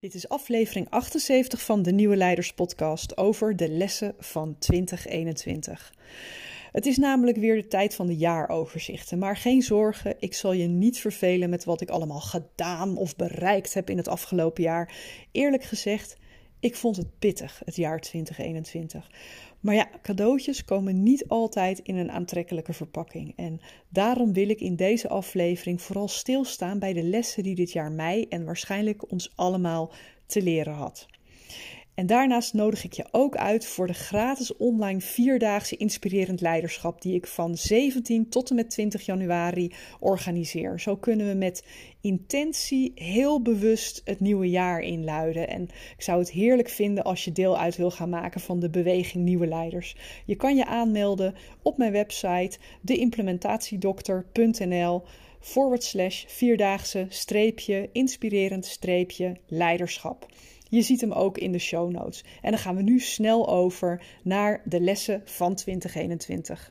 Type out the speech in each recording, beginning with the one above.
Dit is aflevering 78 van de Nieuwe Leiders Podcast over de lessen van 2021. Het is namelijk weer de tijd van de jaaroverzichten. Maar geen zorgen, ik zal je niet vervelen met wat ik allemaal gedaan of bereikt heb in het afgelopen jaar. Eerlijk gezegd, ik vond het pittig, het jaar 2021. Maar ja, cadeautjes komen niet altijd in een aantrekkelijke verpakking. En daarom wil ik in deze aflevering vooral stilstaan bij de lessen die dit jaar mij en waarschijnlijk ons allemaal te leren had. En daarnaast nodig ik je ook uit voor de gratis online vierdaagse inspirerend leiderschap die ik van 17 tot en met 20 januari organiseer. Zo kunnen we met intentie heel bewust het nieuwe jaar inluiden. En ik zou het heerlijk vinden als je deel uit wil gaan maken van de beweging Nieuwe Leiders. Je kan je aanmelden op mijn website deimplementatiedokter.nl forward slash vierdaagse streepje inspirerend streepje leiderschap. Je ziet hem ook in de show notes. En dan gaan we nu snel over naar de lessen van 2021.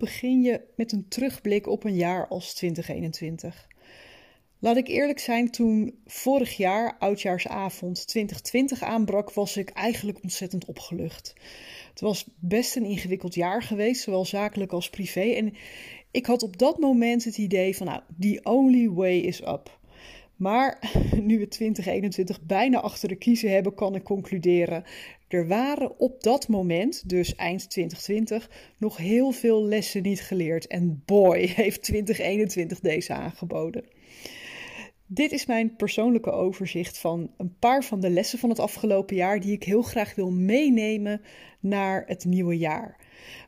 Begin je met een terugblik op een jaar als 2021? Laat ik eerlijk zijn, toen vorig jaar, oudjaarsavond 2020 aanbrak, was ik eigenlijk ontzettend opgelucht. Het was best een ingewikkeld jaar geweest, zowel zakelijk als privé. En ik had op dat moment het idee van, nou, the only way is up. Maar nu we 2021 bijna achter de kiezen hebben, kan ik concluderen. Er waren op dat moment, dus eind 2020, nog heel veel lessen niet geleerd. En boy, heeft 2021 deze aangeboden. Dit is mijn persoonlijke overzicht van een paar van de lessen van het afgelopen jaar die ik heel graag wil meenemen naar het nieuwe jaar.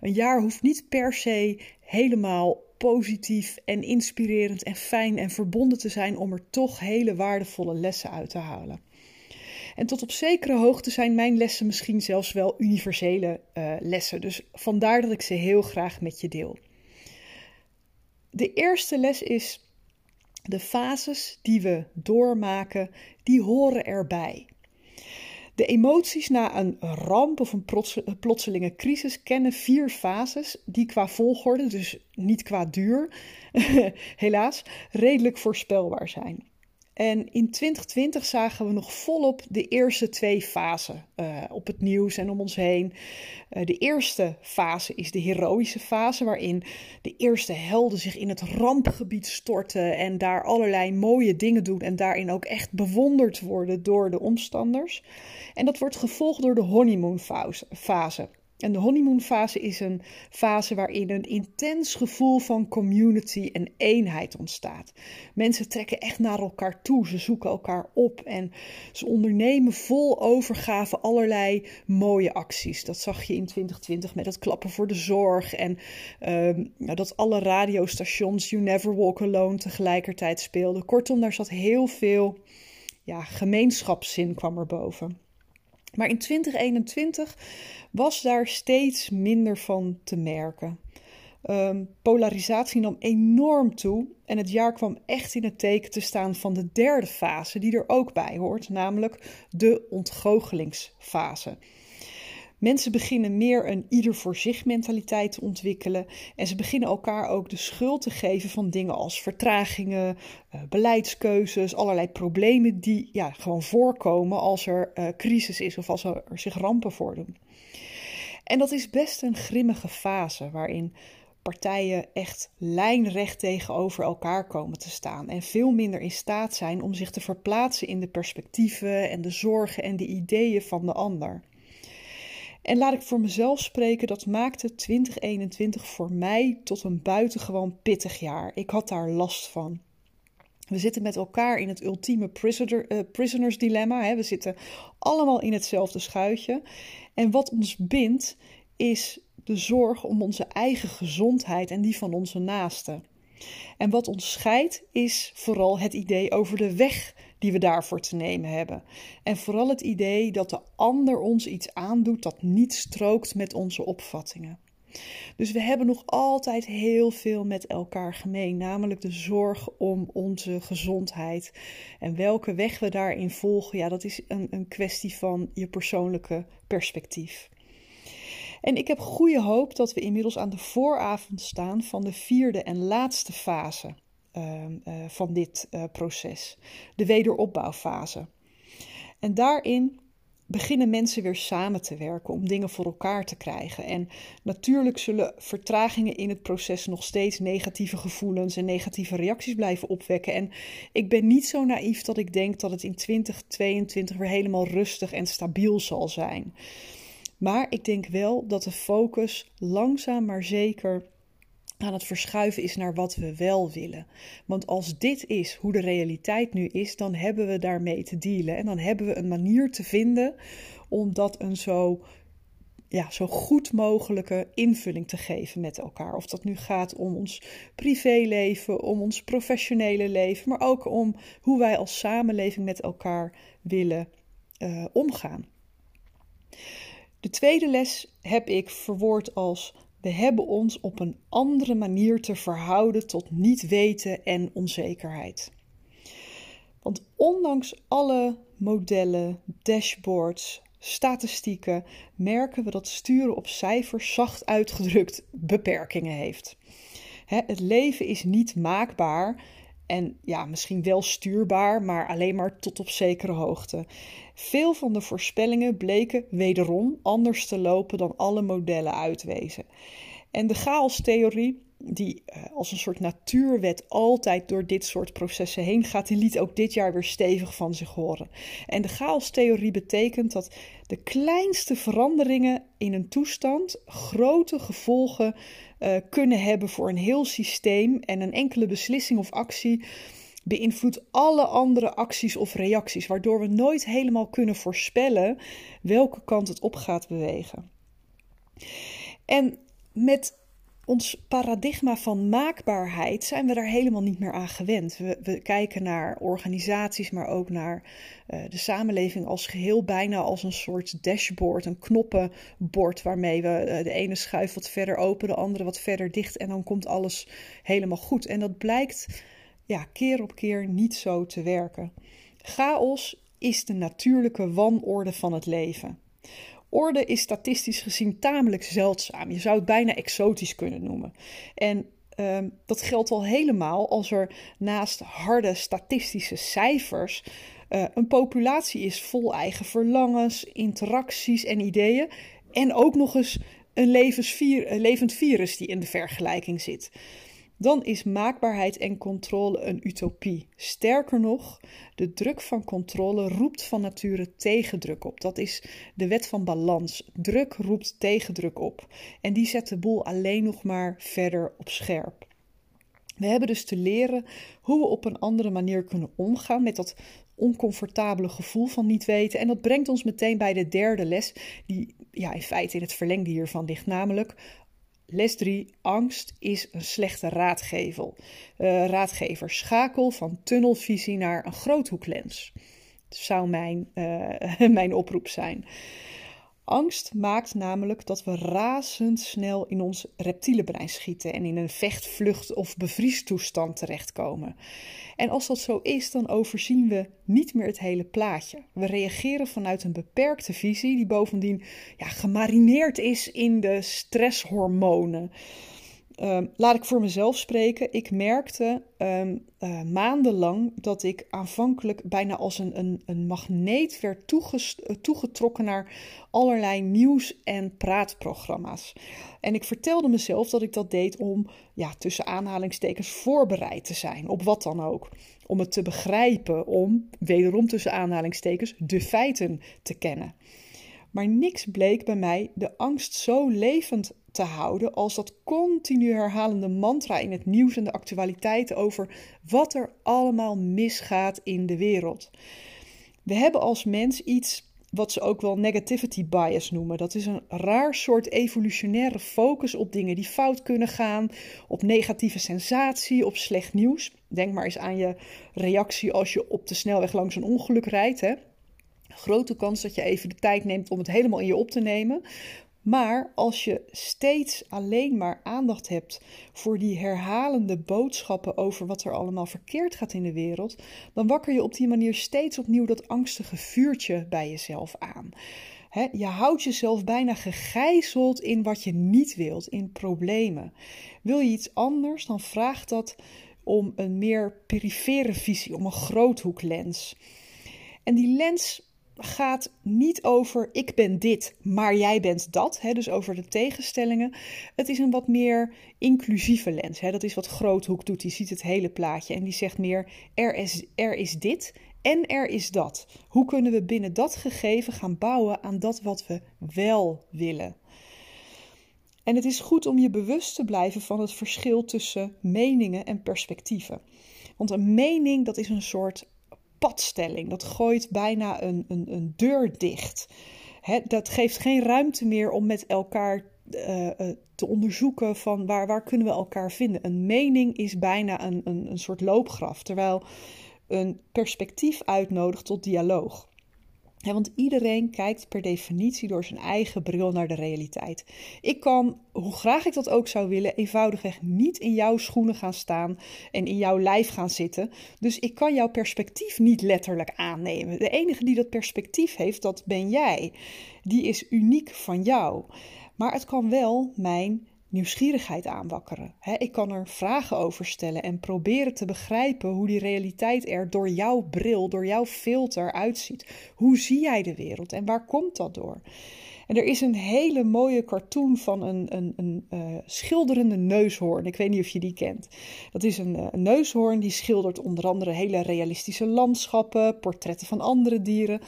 Een jaar hoeft niet per se helemaal positief en inspirerend en fijn en verbonden te zijn om er toch hele waardevolle lessen uit te halen. En tot op zekere hoogte zijn mijn lessen misschien zelfs wel universele uh, lessen. Dus vandaar dat ik ze heel graag met je deel. De eerste les is de fases die we doormaken, die horen erbij. De emoties na een ramp of een plotselinge crisis kennen vier fases die qua volgorde, dus niet qua duur, helaas, redelijk voorspelbaar zijn. En in 2020 zagen we nog volop de eerste twee fasen uh, op het nieuws en om ons heen. Uh, de eerste fase is de heroïsche fase, waarin de eerste helden zich in het rampgebied storten en daar allerlei mooie dingen doen en daarin ook echt bewonderd worden door de omstanders. En dat wordt gevolgd door de honeymoon fase. En de honeymoonfase is een fase waarin een intens gevoel van community en eenheid ontstaat. Mensen trekken echt naar elkaar toe, ze zoeken elkaar op en ze ondernemen vol overgave allerlei mooie acties. Dat zag je in 2020 met het klappen voor de zorg en uh, dat alle radiostations You Never Walk Alone tegelijkertijd speelden. Kortom, daar zat heel veel ja, gemeenschapszin kwam er boven. Maar in 2021 was daar steeds minder van te merken. Um, polarisatie nam enorm toe en het jaar kwam echt in het teken te staan van de derde fase, die er ook bij hoort, namelijk de ontgoochelingsfase. Mensen beginnen meer een ieder voor zich mentaliteit te ontwikkelen en ze beginnen elkaar ook de schuld te geven van dingen als vertragingen, uh, beleidskeuzes, allerlei problemen die ja, gewoon voorkomen als er uh, crisis is of als er zich rampen voordoen. En dat is best een grimmige fase waarin partijen echt lijnrecht tegenover elkaar komen te staan en veel minder in staat zijn om zich te verplaatsen in de perspectieven en de zorgen en de ideeën van de ander. En laat ik voor mezelf spreken, dat maakte 2021 voor mij tot een buitengewoon pittig jaar. Ik had daar last van. We zitten met elkaar in het ultieme prisoner, uh, prisoners dilemma. Hè. We zitten allemaal in hetzelfde schuitje. En wat ons bindt is de zorg om onze eigen gezondheid en die van onze naasten. En wat ons scheidt is vooral het idee over de weg die we daarvoor te nemen hebben. En vooral het idee dat de ander ons iets aandoet dat niet strookt met onze opvattingen. Dus we hebben nog altijd heel veel met elkaar gemeen, namelijk de zorg om onze gezondheid. En welke weg we daarin volgen, ja, dat is een, een kwestie van je persoonlijke perspectief. En ik heb goede hoop dat we inmiddels aan de vooravond staan van de vierde en laatste fase van dit uh, proces, de wederopbouwfase. En daarin beginnen mensen weer samen te werken om dingen voor elkaar te krijgen. En natuurlijk zullen vertragingen in het proces nog steeds negatieve gevoelens en negatieve reacties blijven opwekken. En ik ben niet zo naïef dat ik denk dat het in 2022 weer helemaal rustig en stabiel zal zijn. Maar ik denk wel dat de focus langzaam maar zeker aan het verschuiven is naar wat we wel willen. Want als dit is hoe de realiteit nu is, dan hebben we daarmee te dealen. En dan hebben we een manier te vinden om dat een zo, ja, zo goed mogelijke invulling te geven met elkaar. Of dat nu gaat om ons privéleven, om ons professionele leven, maar ook om hoe wij als samenleving met elkaar willen uh, omgaan. De tweede les heb ik verwoord als we hebben ons op een andere manier te verhouden tot niet weten en onzekerheid. Want ondanks alle modellen, dashboards, statistieken merken we dat sturen op cijfers zacht uitgedrukt beperkingen heeft. het leven is niet maakbaar en ja, misschien wel stuurbaar, maar alleen maar tot op zekere hoogte. Veel van de voorspellingen bleken wederom anders te lopen dan alle modellen uitwezen. En de chaostheorie, die uh, als een soort natuurwet altijd door dit soort processen heen gaat, die liet ook dit jaar weer stevig van zich horen. En de chaostheorie betekent dat de kleinste veranderingen in een toestand grote gevolgen uh, kunnen hebben voor een heel systeem en een enkele beslissing of actie beïnvloedt alle andere acties of reacties, waardoor we nooit helemaal kunnen voorspellen welke kant het op gaat bewegen. En met ons paradigma van maakbaarheid zijn we daar helemaal niet meer aan gewend. We, we kijken naar organisaties, maar ook naar uh, de samenleving als geheel, bijna als een soort dashboard, een knoppenbord waarmee we uh, de ene schuif wat verder open, de andere wat verder dicht en dan komt alles helemaal goed. En dat blijkt ja, keer op keer niet zo te werken. Chaos is de natuurlijke wanorde van het leven. Orde is statistisch gezien tamelijk zeldzaam. Je zou het bijna exotisch kunnen noemen. En um, dat geldt al helemaal als er naast harde statistische cijfers uh, een populatie is vol eigen verlangens, interacties en ideeën. En ook nog eens een levend virus die in de vergelijking zit dan is maakbaarheid en controle een utopie. Sterker nog, de druk van controle roept van nature tegendruk op. Dat is de wet van balans. Druk roept tegendruk op. En die zet de boel alleen nog maar verder op scherp. We hebben dus te leren hoe we op een andere manier kunnen omgaan met dat oncomfortabele gevoel van niet weten. En dat brengt ons meteen bij de derde les, die ja, in feite in het verlengde hiervan ligt, namelijk Les 3. Angst is een slechte raadgever. Uh, raadgever. Schakel van tunnelvisie naar een groothoeklens. Dat zou mijn, uh, mijn oproep zijn. Angst maakt namelijk dat we razendsnel in ons reptiele brein schieten en in een vecht, vlucht of bevriestoestand terechtkomen. En als dat zo is, dan overzien we niet meer het hele plaatje. We reageren vanuit een beperkte visie, die bovendien ja, gemarineerd is in de stresshormonen. Um, laat ik voor mezelf spreken. Ik merkte um, uh, maandenlang dat ik aanvankelijk bijna als een, een, een magneet werd toegetrokken naar allerlei nieuws- en praatprogramma's. En ik vertelde mezelf dat ik dat deed om, ja, tussen aanhalingstekens, voorbereid te zijn op wat dan ook. Om het te begrijpen, om, wederom tussen aanhalingstekens, de feiten te kennen. Maar niks bleek bij mij de angst zo levend te houden als dat continu herhalende mantra in het nieuws en de actualiteit over wat er allemaal misgaat in de wereld. We hebben als mens iets wat ze ook wel negativity bias noemen. Dat is een raar soort evolutionaire focus op dingen die fout kunnen gaan, op negatieve sensatie, op slecht nieuws. Denk maar eens aan je reactie als je op de snelweg langs een ongeluk rijdt. Hè? Grote kans dat je even de tijd neemt om het helemaal in je op te nemen. Maar als je steeds alleen maar aandacht hebt voor die herhalende boodschappen over wat er allemaal verkeerd gaat in de wereld, dan wakker je op die manier steeds opnieuw dat angstige vuurtje bij jezelf aan. je houdt jezelf bijna gegijzeld in wat je niet wilt, in problemen. Wil je iets anders, dan vraagt dat om een meer perifere visie, om een groothoeklens. En die lens gaat niet over ik ben dit, maar jij bent dat. Hè, dus over de tegenstellingen. Het is een wat meer inclusieve lens. Hè, dat is wat Groothoek doet. Die ziet het hele plaatje en die zegt meer er is, er is dit en er is dat. Hoe kunnen we binnen dat gegeven gaan bouwen aan dat wat we wel willen? En het is goed om je bewust te blijven van het verschil tussen meningen en perspectieven. Want een mening dat is een soort padstelling. Dat gooit bijna een, een, een deur dicht. dat geeft geen ruimte meer om met elkaar uh, te onderzoeken van waar, waar kunnen we elkaar vinden. Een mening is bijna een, een, een soort loopgraf, terwijl een perspectief uitnodigt tot dialoog want iedereen kijkt per definitie door zijn eigen bril naar de realiteit. Ik kan, hoe graag ik dat ook zou willen, eenvoudigweg niet in jouw schoenen gaan staan en in jouw lijf gaan zitten. Dus ik kan jouw perspectief niet letterlijk aannemen. De enige die dat perspectief heeft, dat ben jij. Die is uniek van jou. Maar het kan wel mijn nieuwsgierigheid aanwakkeren. ik kan er vragen over stellen en proberen te begrijpen hoe die realiteit er door jouw bril, door jouw filter uitziet. Hoe zie jij de wereld en waar komt dat door? En er is een hele mooie cartoon van een, een, een uh, schilderende neushoorn. Ik weet niet of je die kent. Dat is een, uh, een neushoorn die schildert onder andere hele realistische landschappen, portretten van andere dieren.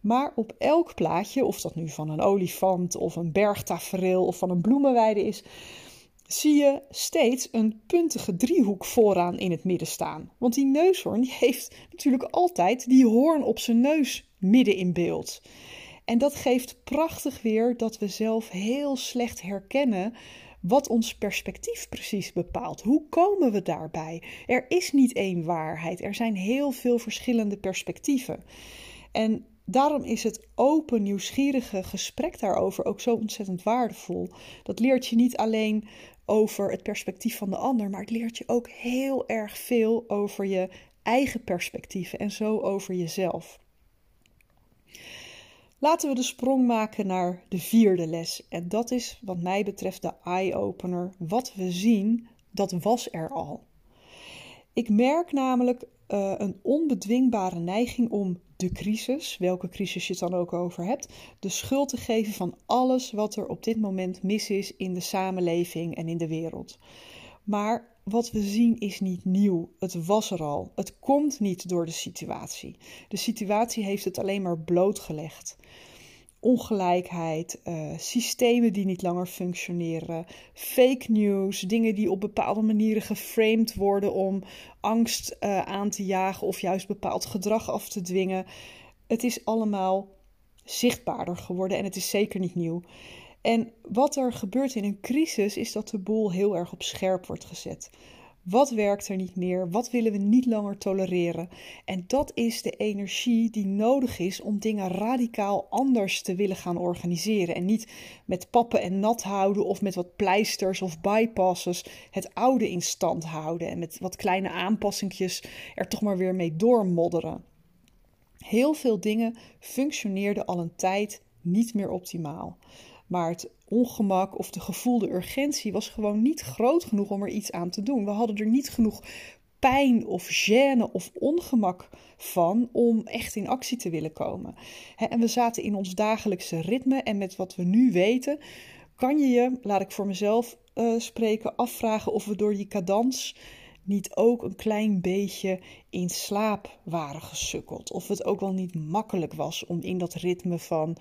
Maar op elk plaatje, of dat nu van een olifant of een bergtafereel of van een bloemenweide is, zie je steeds een puntige driehoek vooraan in het midden staan. Want die neushoorn die heeft natuurlijk altijd die hoorn op zijn neus midden in beeld. En dat geeft prachtig weer dat we zelf heel slecht herkennen wat ons perspectief precies bepaalt. Hoe komen we daarbij? Er is niet één waarheid, er zijn heel veel verschillende perspectieven. En daarom is het open, nieuwsgierige gesprek daarover ook zo ontzettend waardevol. Dat leert je niet alleen over het perspectief van de ander, maar het leert je ook heel erg veel over je eigen perspectieven en zo over jezelf. Laten we de sprong maken naar de vierde les. En dat is, wat mij betreft, de eye-opener. Wat we zien, dat was er al. Ik merk namelijk uh, een onbedwingbare neiging om de crisis, welke crisis je het dan ook over hebt, de schuld te geven van alles wat er op dit moment mis is in de samenleving en in de wereld. Maar wat we zien is niet nieuw. Het was er al. Het komt niet door de situatie. De situatie heeft het alleen maar blootgelegd. Ongelijkheid, uh, systemen die niet langer functioneren, fake news, dingen die op bepaalde manieren geframed worden om angst uh, aan te jagen of juist bepaald gedrag af te dwingen. Het is allemaal zichtbaarder geworden en het is zeker niet nieuw. En wat er gebeurt in een crisis is dat de boel heel erg op scherp wordt gezet. Wat werkt er niet meer? Wat willen we niet langer tolereren? En dat is de energie die nodig is om dingen radicaal anders te willen gaan organiseren. En niet met pappen en nat houden of met wat pleisters of bypasses het oude in stand houden. En met wat kleine aanpassingjes er toch maar weer mee doormodderen. Heel veel dingen functioneerden al een tijd niet meer optimaal. Maar het ongemak of de gevoelde urgentie was gewoon niet groot genoeg om er iets aan te doen. We hadden er niet genoeg pijn of gêne of ongemak van om echt in actie te willen komen. En we zaten in ons dagelijkse ritme en met wat we nu weten, kan je je, laat ik voor mezelf uh, spreken, afvragen of we door die cadans niet ook een klein beetje in slaap waren gesukkeld. Of het ook wel niet makkelijk was om in dat ritme van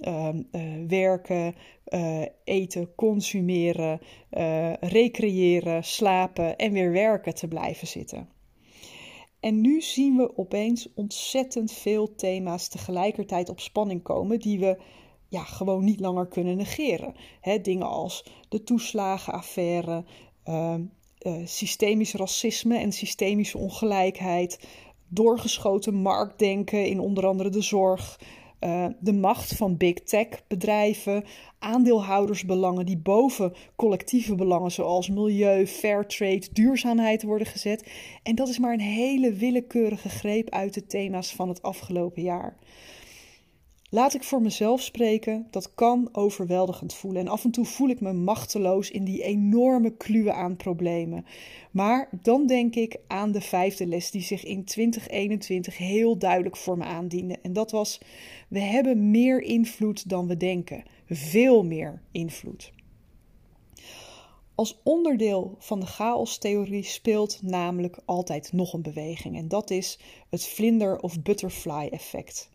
Ehm, eh, werken, uh, eten, consumeren, uh, recreëren, slapen en weer werken te blijven zitten. En nu zien we opeens ontzettend veel thema's tegelijkertijd op spanning komen die we ja, gewoon niet langer kunnen negeren. dingen als de toeslagenaffaire, uh, systemisch racisme en systemische ongelijkheid, doorgeschoten marktdenken in onder andere de zorg, uh, de macht van big tech bedrijven, aandeelhoudersbelangen die boven collectieve belangen zoals milieu, fair trade, duurzaamheid worden gezet. En dat is maar een hele willekeurige greep uit de thema's van het afgelopen jaar. Laat ik voor mezelf spreken, dat kan overweldigend voelen. En af en toe voel ik me machteloos in die enorme kluwe aan problemen. Maar dan denk ik aan de vijfde les die zich in 2021 heel duidelijk voor me aandiende. En dat was: we hebben meer invloed dan we denken. Veel meer invloed. Als onderdeel van de chaostheorie speelt namelijk altijd nog een beweging. En dat is het vlinder- of butterfly effect.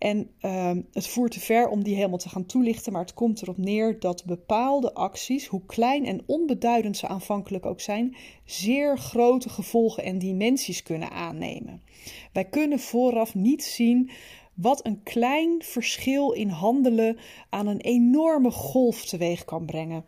En ehm, het voert te ver om die helemaal te gaan toelichten, maar het komt erop neer dat bepaalde acties, hoe klein en onbeduidend ze aanvankelijk ook zijn, zeer grote gevolgen en dimensies kunnen aannemen. Wij kunnen vooraf niet zien wat een klein verschil in handelen aan een enorme golf teweeg kan brengen.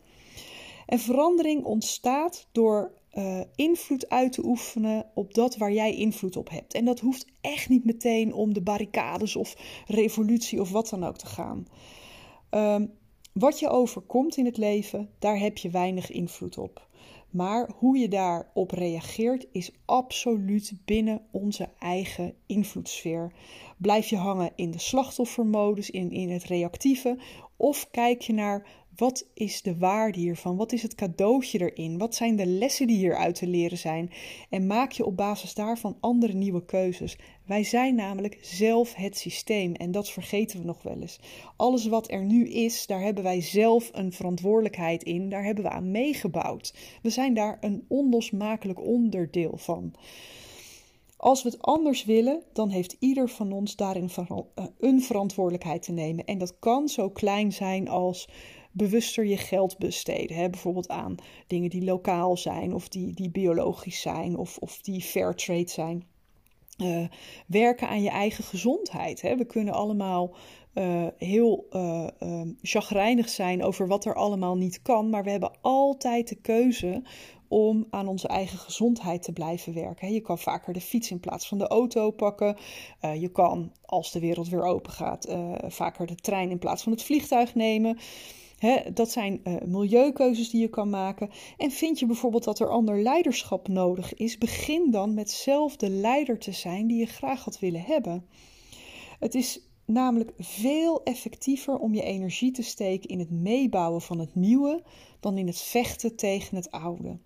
En verandering ontstaat door uh, invloed uit te oefenen op dat waar jij invloed op hebt. En dat hoeft echt niet meteen om de barricades of revolutie of wat dan ook te gaan. Um, wat je overkomt in het leven, daar heb je weinig invloed op. Maar hoe je daarop reageert is absoluut binnen onze eigen invloedssfeer. Blijf je hangen in de slachtoffermodus, in, in het reactieve, of kijk je naar wat is de waarde hiervan? Wat is het cadeautje erin? Wat zijn de lessen die hieruit te leren zijn? En maak je op basis daarvan andere nieuwe keuzes. Wij zijn namelijk zelf het systeem en dat vergeten we nog wel eens. Alles wat er nu is, daar hebben wij zelf een verantwoordelijkheid in. Daar hebben we aan meegebouwd. We zijn daar een onlosmakelijk onderdeel van. Als we het anders willen, dan heeft ieder van ons daarin eh, een verantwoordelijkheid te nemen. En dat kan zo klein zijn als bewuster je geld besteden. Hè? Bijvoorbeeld aan dingen die lokaal zijn, of die, die biologisch zijn, of, of die fair trade zijn. Uh, werken aan je eigen gezondheid. Hè? We kunnen allemaal uh, heel uh, chagrijnig zijn over wat er allemaal niet kan, maar we hebben altijd de keuze om aan onze eigen gezondheid te blijven werken. Je kan vaker de fiets in plaats van de auto pakken. je kan, als de wereld weer open gaat, vaker de trein in plaats van het vliegtuig nemen dat zijn uh, milieukeuzes die je kan maken. En vind je bijvoorbeeld dat er ander leiderschap nodig is, begin dan met zelf de leider te zijn die je graag had willen hebben. Het is namelijk veel effectiever om je energie te steken in het meebouwen van het nieuwe dan in het vechten tegen het oude.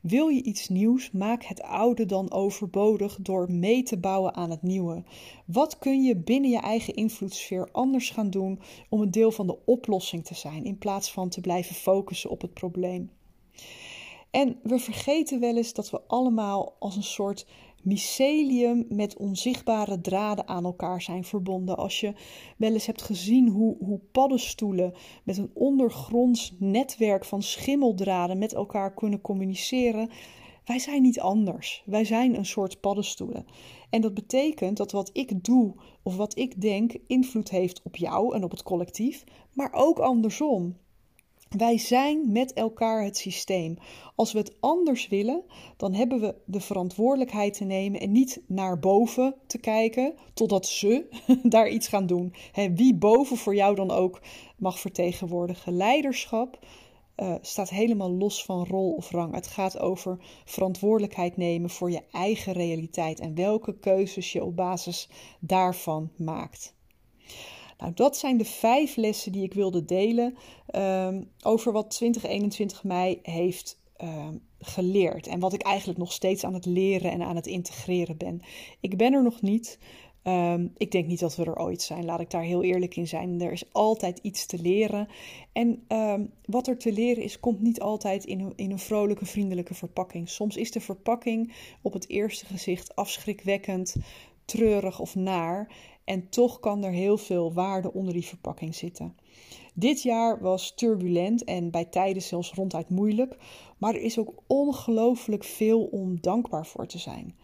Wil je iets nieuws, maak het oude dan overbodig door mee te bouwen aan het nieuwe. Wat kun je binnen je eigen invloedssfeer anders gaan doen om een deel van de oplossing te zijn, in plaats van te blijven focussen op het probleem? En we vergeten wel eens dat we allemaal als een soort mycelium met onzichtbare draden aan elkaar zijn verbonden. Als je wel eens hebt gezien hoe, hoe paddenstoelen met een ondergronds netwerk van schimmeldraden met elkaar kunnen communiceren. Wij zijn niet anders. Wij zijn een soort paddenstoelen. En dat betekent dat wat ik doe of wat ik denk invloed heeft op jou en op het collectief, maar ook andersom. Wij zijn met elkaar het systeem. Als we het anders willen, dan hebben we de verantwoordelijkheid te nemen en niet naar boven te kijken totdat ze daar iets gaan doen. wie boven voor jou dan ook mag vertegenwoordigen. Leiderschap uh, staat helemaal los van rol of rang. Het gaat over verantwoordelijkheid nemen voor je eigen realiteit en welke keuzes je op basis daarvan maakt. Nou, dat zijn de vijf lessen die ik wilde delen ehm, over wat 2021 mij heeft ehm, geleerd. En wat ik eigenlijk nog steeds aan het leren en aan het integreren ben. Ik ben er nog niet. Um, ik denk niet dat we er ooit zijn, laat ik daar heel eerlijk in zijn. Er is altijd iets te leren. En wat er te leren is, komt niet altijd in in een vrolijke, vriendelijke verpakking. Soms is de verpakking op het eerste gezicht afschrikwekkend, treurig of naar. En toch kan er heel veel waarde onder die verpakking zitten. Dit jaar was turbulent en bij tijden zelfs ronduit moeilijk, maar er is ook ongelooflijk veel om dankbaar voor te zijn.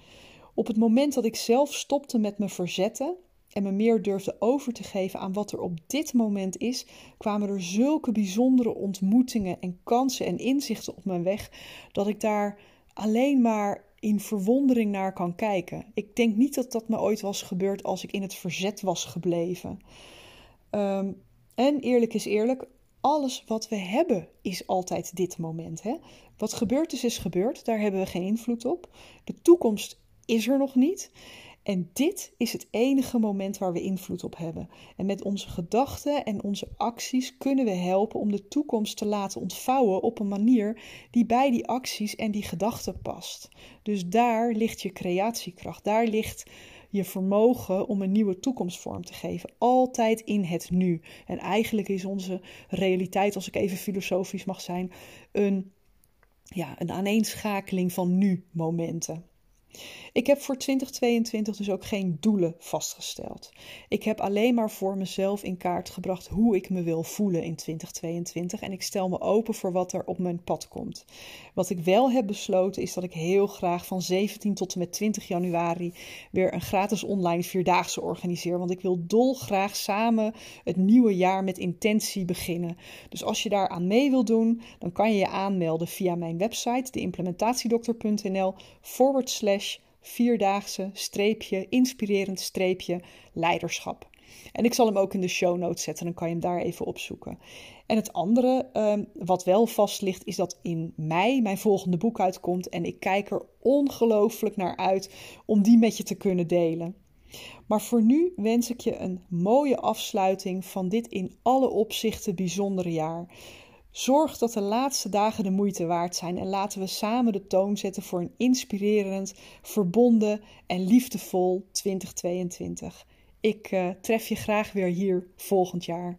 Op het moment dat ik zelf stopte met me verzetten en me meer durfde over te geven aan wat er op dit moment is, kwamen er zulke bijzondere ontmoetingen en kansen en inzichten op mijn weg dat ik daar alleen maar in verwondering naar kan kijken. Ik denk niet dat dat me ooit was gebeurd als ik in het verzet was gebleven. Ehm, en eerlijk is eerlijk, alles wat we hebben is altijd dit moment. Hè? Wat gebeurd is, is gebeurd. Daar hebben we geen invloed op. De toekomst is er nog niet. En dit is het enige moment waar we invloed op hebben. En met onze gedachten en onze acties kunnen we helpen om de toekomst te laten ontvouwen op een manier die bij die acties en die gedachten past. Dus daar ligt je creatiekracht, daar ligt je vermogen om een nieuwe toekomst vorm te geven. Altijd in het nu. En eigenlijk is onze realiteit, als ik even filosofisch mag zijn, een, ja, een aaneenschakeling van nu-momenten. Ik heb voor 2022 dus ook geen doelen vastgesteld. Ik heb alleen maar voor mezelf in kaart gebracht hoe ik me wil voelen in 2022 en ik stel me open voor wat er op mijn pad komt. Wat ik wel heb besloten is dat ik heel graag van 17 tot en met 20 januari weer een gratis online vierdaagse organiseer, want ik wil dolgraag samen het nieuwe jaar met intentie beginnen. Dus als je daar aan mee wil doen, dan kan je je aanmelden via mijn website deimplementatiedokter.nl forward slash vierdaagse streepje, inspirerend streepje leiderschap. En ik zal hem ook in de show notes zetten, dan kan je hem daar even opzoeken. En het andere, um, wat wel vast ligt, is dat in mei mijn volgende boek uitkomt. En ik kijk er ongelooflijk naar uit om die met je te kunnen delen. Maar voor nu wens ik je een mooie afsluiting van dit in alle opzichten bijzondere jaar. Zorg dat de laatste dagen de moeite waard zijn en laten we samen de toon zetten voor een inspirerend, verbonden en liefdevol 2022. Ik uh, tref je graag weer hier volgend jaar.